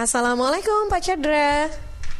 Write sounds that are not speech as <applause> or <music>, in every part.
Assalamualaikum Pak Chandra.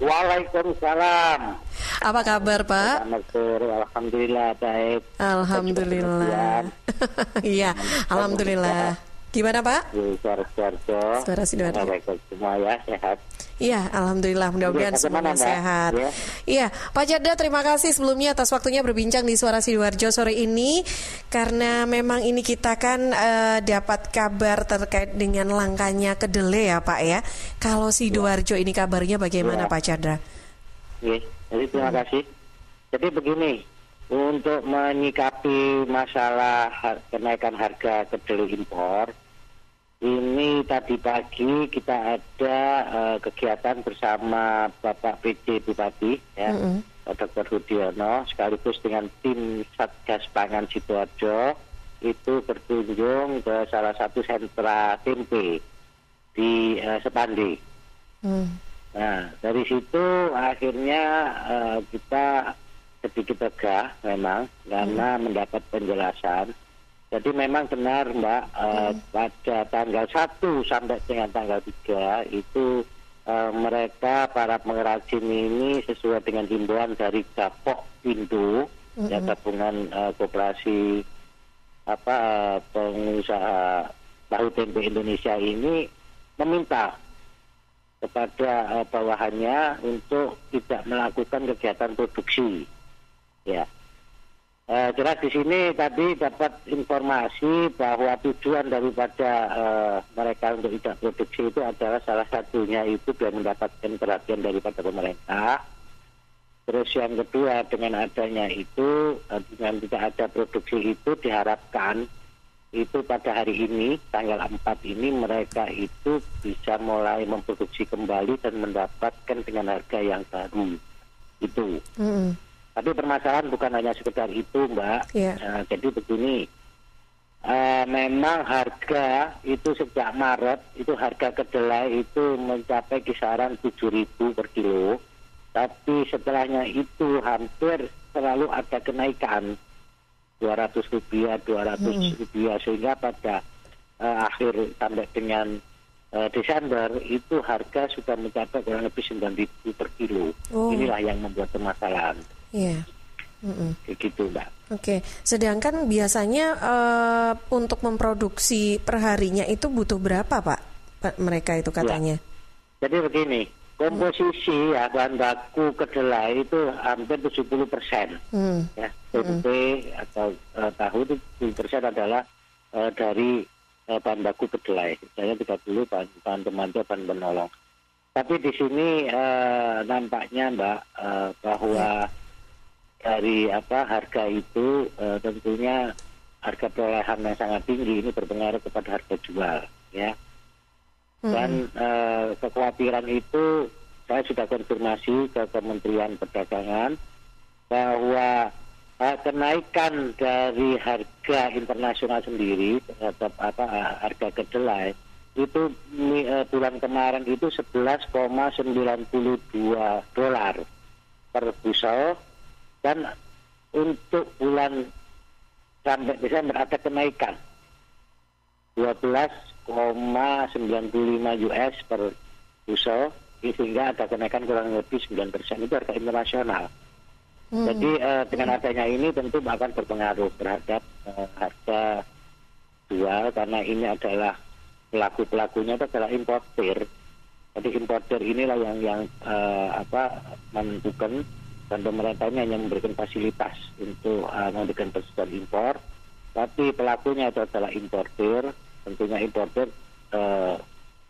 Waalaikumsalam. Apa kabar Pak? Selamat sore. Alhamdulillah baik. Alhamdulillah. <laughs> Iya, alhamdulillah. Gimana Pak? Di Sidoarjo. Suara Sidoarjo. Semua ya sehat. Iya, alhamdulillah. Mudah-mudahan Iya, bagaimana, semuanya Mbak? sehat. Ya. Iya, Pak Chandra terima kasih sebelumnya atas waktunya berbincang di Suara Sidoarjo sore ini karena memang ini kita kan eh, dapat kabar terkait dengan langkahnya kedelai ya Pak ya. Kalau Sidoarjo ini kabarnya bagaimana Ya. Pak Chandra? Iya, jadi terima kasih. Jadi begini, untuk menyikapi masalah kenaikan harga kedelai impor, ini tadi pagi kita ada eh, kegiatan bersama Bapak PJ Bupati, ya, Mm-mm. Pak Dr. Rudiono, sekaligus dengan tim Satgas Pangan Sidoarjo, itu berkunjung ke salah satu sentra tempe di eh, Sepandi. Hmm. Nah, dari situ akhirnya eh, kita sedikit lega memang karena mendapat penjelasan. Jadi memang benar Mbak, eh, pada tanggal 1 sampai dengan tanggal 3 itu eh, mereka para pengrajin ini sesuai dengan himbauan dari Gapok Indo, ya gabungan eh, koperasi apa pengusaha tahu tempe Indonesia ini meminta kepada eh, bawahannya untuk tidak melakukan kegiatan produksi. Ya. Jelas di sini tadi dapat informasi bahwa tujuan daripada eh, mereka untuk tidak produksi itu adalah salah satunya itu biar mendapatkan perhatian daripada pemerintah. Terus yang kedua dengan adanya itu eh, dengan tidak ada produksi itu diharapkan itu pada hari ini tanggal 4 ini mereka itu bisa mulai memproduksi kembali dan mendapatkan dengan harga yang baru itu. Mm-mm. Tapi permasalahan bukan hanya sekedar itu, Mbak. Iya. Nah, jadi begini, eh, memang harga itu sejak Maret itu harga kedelai itu mencapai kisaran 7.000 per kilo. Tapi setelahnya itu hampir selalu ada kenaikan 200 rupiah, 200 rupiah sehingga pada eh, akhir sampai dengan eh, Desember itu harga sudah mencapai kurang lebih 9.000 per kilo. Oh. Inilah yang membuat permasalahan. Iya. Mm-mm. Kayak gitu, Mbak. Oke, sedangkan biasanya eh, untuk memproduksi perharinya itu butuh berapa Pak? Mereka itu katanya. Jadi begini, komposisi ya bahan baku kedelai itu hampir 70 persen. Hmm. Ya, tempe atau eh, tahu itu 70 persen adalah eh, dari eh, bahan baku kedelai. Misalnya 30 bahan, bahan pemantau, bahan penolong. Tapi di sini eh, nampaknya Mbak eh, bahwa dari apa harga itu eh, tentunya harga perolehan yang sangat tinggi ini berpengaruh kepada harga jual ya. Dan eh, kekhawatiran itu saya sudah konfirmasi ke Kementerian Perdagangan bahwa eh, kenaikan dari harga internasional sendiri terhadap apa harga kedelai itu bulan kemarin itu 11,92 dolar per bushel dan untuk bulan sampai Desember ada kenaikan 12,95 US per bushel sehingga ada kenaikan kurang lebih 9 persen itu harga internasional. Jadi eh, dengan adanya ini tentu akan berpengaruh terhadap eh, harga jual karena ini adalah pelaku pelakunya itu adalah importer. Jadi importer inilah yang yang eh, apa menentukan dan pemerintah ini hanya memberikan fasilitas untuk eh, memberikan persetujuan impor. Tapi pelakunya itu adalah importer, tentunya importer eh,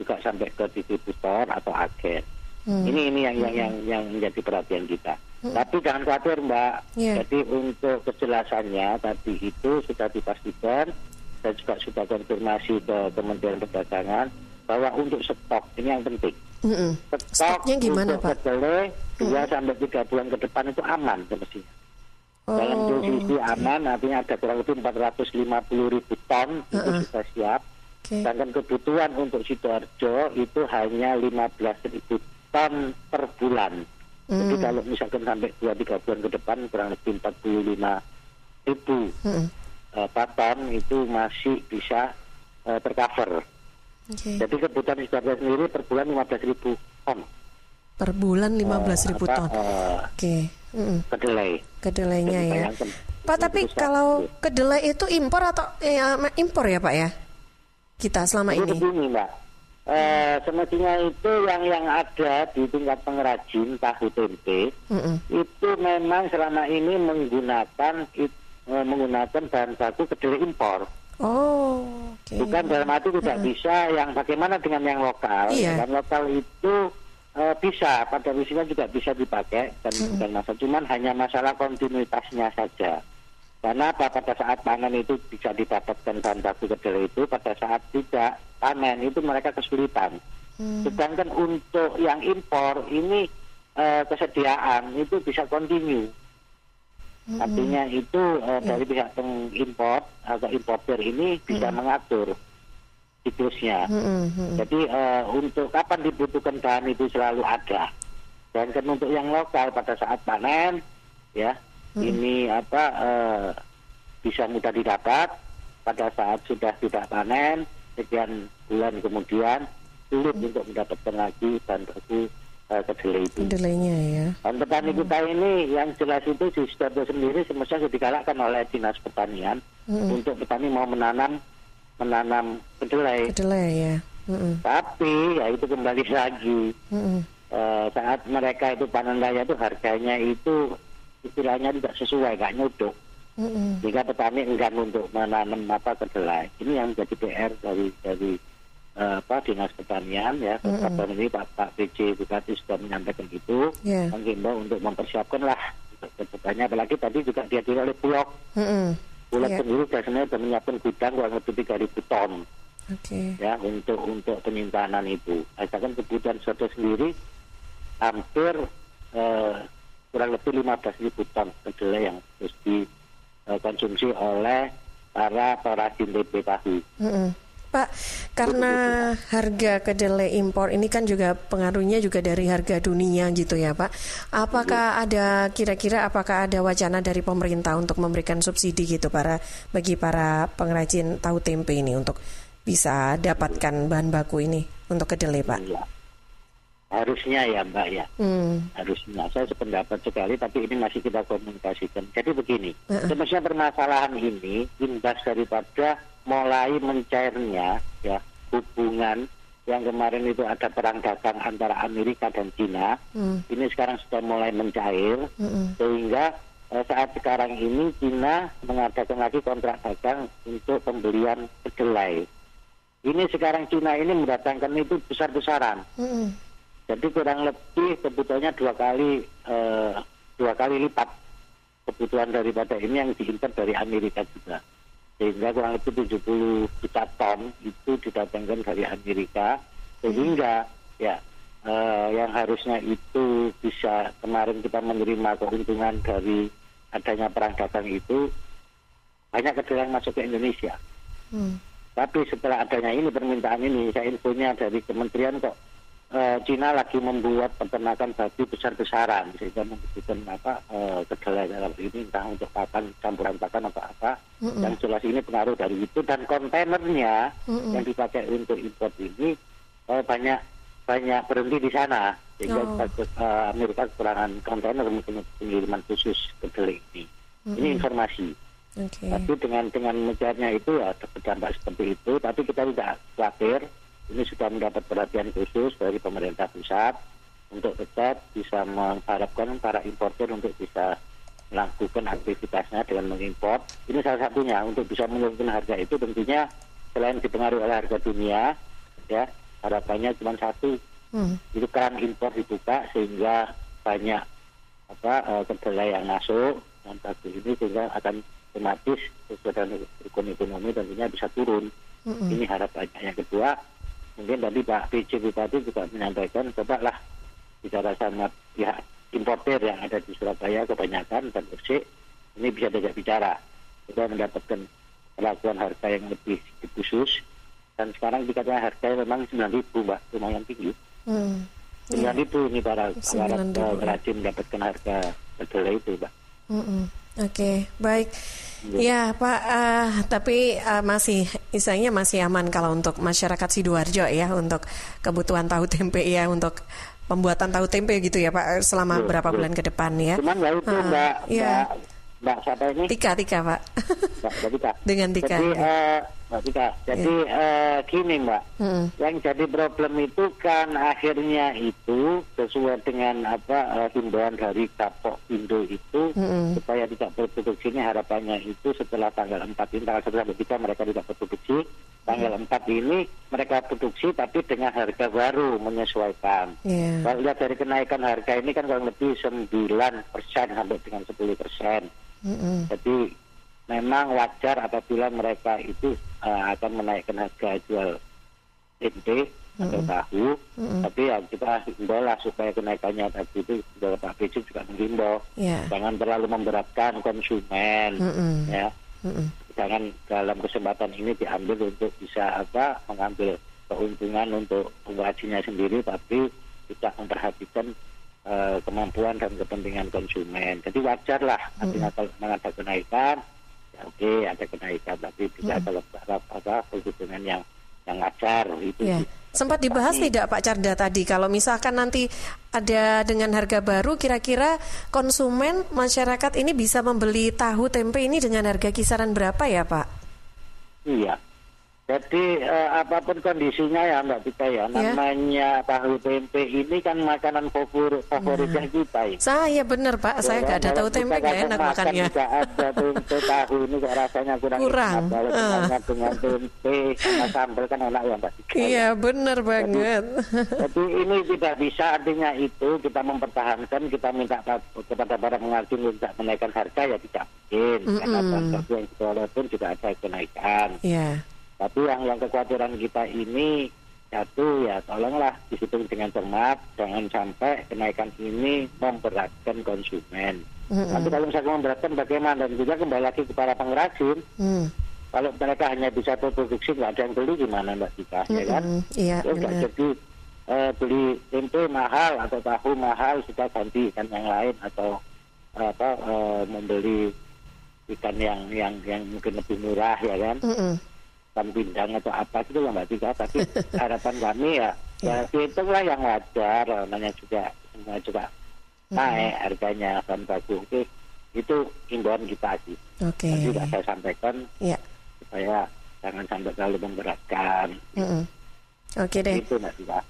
juga sampai ke distributor atau agen. Ini ini yang yang yang yang menjadi perhatian kita. Tapi jangan khawatir Mbak. Iya. Jadi untuk kejelasannya tadi itu sudah dipastikan dan juga sudah konfirmasi ke Kementerian Perdagangan bahwa untuk stok ini yang penting. Stok Stoknya gimana Pak? kedelai dua sampai tiga bulan ke depan itu aman semestinya. Dalam Oh, posisi aman artinya ada kurang lebih 450 ribu ton itu sudah siap. Oke. Sedangkan kebutuhan untuk Sidoarjo itu hanya 15 ribu ton per bulan. Jadi Hmm. kalau misalkan sampai 2-3 bulan ke depan kurang lebih 45 ribu Mm-mm. eh, ton itu masih bisa eh, tercover. Okay. Jadi kebutuhan Sidoarjo sendiri per bulan 15 ribu ton. Per bulan 15 ribu uh, ton. Uh, Oke. Okay. Mm -mm. Kedelai. Kedelainya ya. Pak, tapi kalau kedelai itu impor atau ya, impor ya Pak ya? Kita selama ini. Begini Mbak. Eh, semestinya itu yang yang ada di tingkat pengrajin tahu tempe mm -mm. itu memang selama ini menggunakan it, menggunakan bahan baku kedelai impor. Oh, okay. bukan dalam arti tidak -mm. bisa yang bagaimana dengan yang lokal. Iya. Yang lokal itu uh, bisa pada prinsipnya juga bisa dipakai dan mm -mm. bukan masalah, cuman hanya masalah kontinuitasnya saja. Karena pada saat panen itu bisa didapatkan bahan baku kedelai itu, pada saat tidak panen itu mereka kesulitan. Hmm. Sedangkan untuk yang impor ini uh, kesediaan itu bisa kontinu. Hmm. Artinya itu uh, dari pihak pengimpor atau importer ini bisa hmm. mengatur siklusnya. Hmm. Hmm. Jadi uh, untuk kapan dibutuhkan bahan itu selalu ada. Dan kan untuk yang lokal pada saat panen, ya hmm. ini apa uh, bisa mudah didapat pada saat sudah tidak panen sekian bulan kemudian sulit hmm. untuk mendapatkan lagi bahan baku uh, kedelai itu. Kedelainya ya. Dan petani hmm. kita ini yang jelas itu di Sidoarjo sendiri semestinya sudah digalakkan oleh dinas pertanian hmm. untuk petani mau menanam menanam kedelai. Kedelai ya. Hmm. Tapi ya itu kembali <laughs> lagi. Hmm. Uh, saat mereka itu panen raya itu harganya itu istilahnya tidak sesuai, nggak nyuduk. Mm-hmm. Sehingga petani enggan untuk menanam apa kedelai. Ini yang menjadi PR dari dari apa dinas pertanian ya. Mm-hmm. Kapan ini Pak Pak PJ Bupati sudah menyampaikan itu, yeah. menghimbau untuk mempersiapkan lah ke depannya. Apalagi tadi juga dihadiri oleh Bulog. Mm-hmm. Bulog yeah. sendiri biasanya sudah menyiapkan gudang kurang lebih tiga ribu ton. Okay. Ya untuk untuk penyimpanan itu. Asalkan kebutuhan suatu sendiri hampir uh, kurang lebih 15 ribu ton kedelai yang harus dikonsumsi oleh para perajin tempe tahu. Mm -hmm. Pak, karena harga kedelai impor ini kan juga pengaruhnya juga dari harga dunia gitu ya Pak. Apakah iya. ada kira-kira apakah ada wacana dari pemerintah untuk memberikan subsidi gitu para bagi para pengrajin tahu tempe ini untuk bisa dapatkan bahan baku ini untuk kedelai Pak? Iya. Harusnya ya Mbak ya, hmm. harusnya. Saya sependapat sekali, tapi ini masih kita komunikasikan. Jadi begini, uh-uh. semestinya permasalahan ini imbas daripada mulai mencairnya ya hubungan yang kemarin itu ada perang dagang antara Amerika dan Cina, hmm. ini sekarang sudah mulai mencair, hmm. sehingga eh, saat sekarang ini Cina mengadakan lagi kontrak dagang untuk pembelian kedelai. Ini sekarang Cina ini mendatangkan itu besar-besaran. Hmm jadi kurang lebih kebutuhannya dua kali uh, dua kali lipat kebutuhan daripada ini yang diimpor dari Amerika juga. Sehingga kurang lebih 70 juta ton itu didatangkan dari Amerika. Sehingga ya uh, yang harusnya itu bisa kemarin kita menerima keuntungan dari adanya perang dagang itu banyak kedelai yang masuk ke Indonesia. Hmm. Tapi setelah adanya ini permintaan ini, saya infonya dari kementerian kok uh, Cina lagi membuat peternakan babi besar-besaran sehingga membutuhkan apa uh, kedelai dalam ini entah untuk pakan campuran pakan atau apa mm -mm. yang jelas ini pengaruh dari itu dan kontainernya mm -mm. yang dipakai untuk impor ini uh, banyak banyak berhenti di sana sehingga oh. uh, Amerika kekurangan kontainer mungkin pengiriman khusus kedelai ini mm -mm. ini informasi okay. tapi dengan dengan mengejarnya itu ya terdampak seperti itu tapi kita tidak khawatir ini sudah mendapat perhatian khusus dari pemerintah pusat untuk tetap bisa mengharapkan para importer untuk bisa melakukan aktivitasnya dengan mengimpor. Ini salah satunya untuk bisa menurunkan harga itu tentunya selain dipengaruhi oleh harga dunia, ya harapannya cuma satu, hmm. itu keran impor dibuka sehingga banyak apa uh, kedelai yang masuk dan bagus ini sehingga akan otomatis sesuai dengan ekonomi tentunya bisa turun. Hmm. Ini harapannya. Yang kedua, mungkin tadi Pak PJ Bupati juga menyampaikan cobalah bicara sama pihak importer yang ada di Surabaya kebanyakan dan Gresik ini bisa diajak bicara kita mendapatkan perlakuan harga yang lebih khusus dan sekarang dikatakan harganya memang 9 ribu mbak lumayan tinggi hmm. 9 ya. ini para para rajin mendapatkan harga kedelai itu mbak hmm -hmm. oke okay. baik Ya Pak, uh, tapi uh, masih istilahnya masih aman kalau untuk masyarakat sidoarjo ya untuk kebutuhan tahu tempe ya untuk pembuatan tahu tempe gitu ya Pak selama berapa bulan ke depan ya. Cuman ya itu uh, Mbak, ya. Mbak Mbak siapa ini? Tika, Tika Pak. Mbak, Mbak Tika. <laughs> Dengan Tika. Jadi, ya. uh, Mbak Tika, jadi yeah. uh, gini Mbak, hmm. yang jadi problem itu kan akhirnya itu sesuai dengan apa uh, himbauan dari Kapok Indo itu hmm. supaya tidak berproduksi ini harapannya itu setelah tanggal 4 ini, tanggal 1 sampai 3 mereka tidak berproduksi, tanggal hmm. 4 ini mereka produksi tapi dengan harga baru menyesuaikan. Yeah. Kalau lihat dari kenaikan harga ini kan kurang lebih 9 persen sampai dengan 10 persen. Mm-hmm. Jadi memang wajar apabila mereka itu uh, akan menaikkan harga jual tempe mm-hmm. atau tahu, mm-hmm. tapi ya kita himbau lah supaya kenaikannya tadi itu juga Pak Bejo juga menghimbau, yeah. jangan terlalu memberatkan konsumen, mm-hmm. ya, mm-hmm. jangan dalam kesempatan ini diambil untuk bisa apa mengambil keuntungan untuk pengrajinnya sendiri, tapi tidak memperhatikan uh, kemampuan dan kepentingan konsumen. Jadi wajar lah artinya hmm. kalau kenaikan, oke okay, ada kenaikan, tapi tidak hmm. kalau berharap apa keuntungan yang yang wajar itu. Yeah. Sempat dibahas Tapi, tidak Pak Carda tadi kalau misalkan nanti ada dengan harga baru kira-kira konsumen masyarakat ini bisa membeli tahu tempe ini dengan harga kisaran berapa ya Pak? Iya. Jadi uh, apa pun kondisinya ya Mbak Tika ya, ya. namanya tahu tempe ini kan makanan favorit favoritnya nah. kita ya. Saya benar Pak, ya, saya nggak ada tahu tempe nggak enak makannya. Tidak ada tempe tahu ini kok rasanya kurang. Kurang. Enak. Kalau uh. dengan tempe sama sambal kan enak ya Mbak Tika. Iya benar banget. Jadi, jadi ini tidak bisa artinya itu kita mempertahankan kita minta kepada para pengrajin untuk menaikkan harga ya tidak mungkin mm -mm. karena yang kita pun juga ada kenaikan. Iya. Yeah. Tapi yang yang kekhawatiran kita ini satu ya tolonglah dihitung dengan cermat, jangan sampai kenaikan ini memberatkan konsumen. Mm-hmm. Nanti kalau misalnya memberatkan bagaimana dan juga kembali lagi kepada pengrajin. Mm. Kalau mereka hanya bisa produksi nggak ada yang beli gimana mbak Tika mm-hmm. ya kan? Iya. Terus nggak jadi uh, beli tempe mahal atau tahu mahal kita ganti ikan yang lain atau uh, apa uh, membeli ikan yang yang yang mungkin lebih murah ya kan? Mm-hmm kan pindang atau apa itu ya Mbak Tika tapi <laughs> harapan kami ya ya lah yang wajar namanya juga semua juga naik harganya kan bagus oke itu imbauan kita sih oke okay. juga saya sampaikan ya. supaya jangan sampai terlalu memberatkan mm -mm. Oke deh. Itu,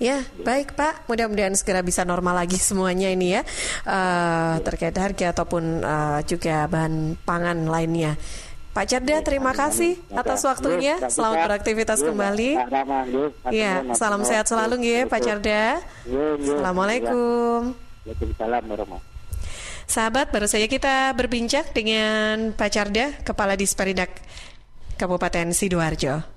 ya, baik Pak. Mudah-mudahan segera bisa normal lagi semuanya ini ya, uh, terkait harga ataupun uh, juga bahan pangan lainnya. Pak Cerda, terima kasih atas waktunya. Selamat beraktivitas kembali. Ya, salam sehat selalu ya Pak Cerda. Assalamualaikum. Sahabat, baru saja kita berbincang dengan Pak Carda, Kepala Disperindak Kabupaten Sidoarjo.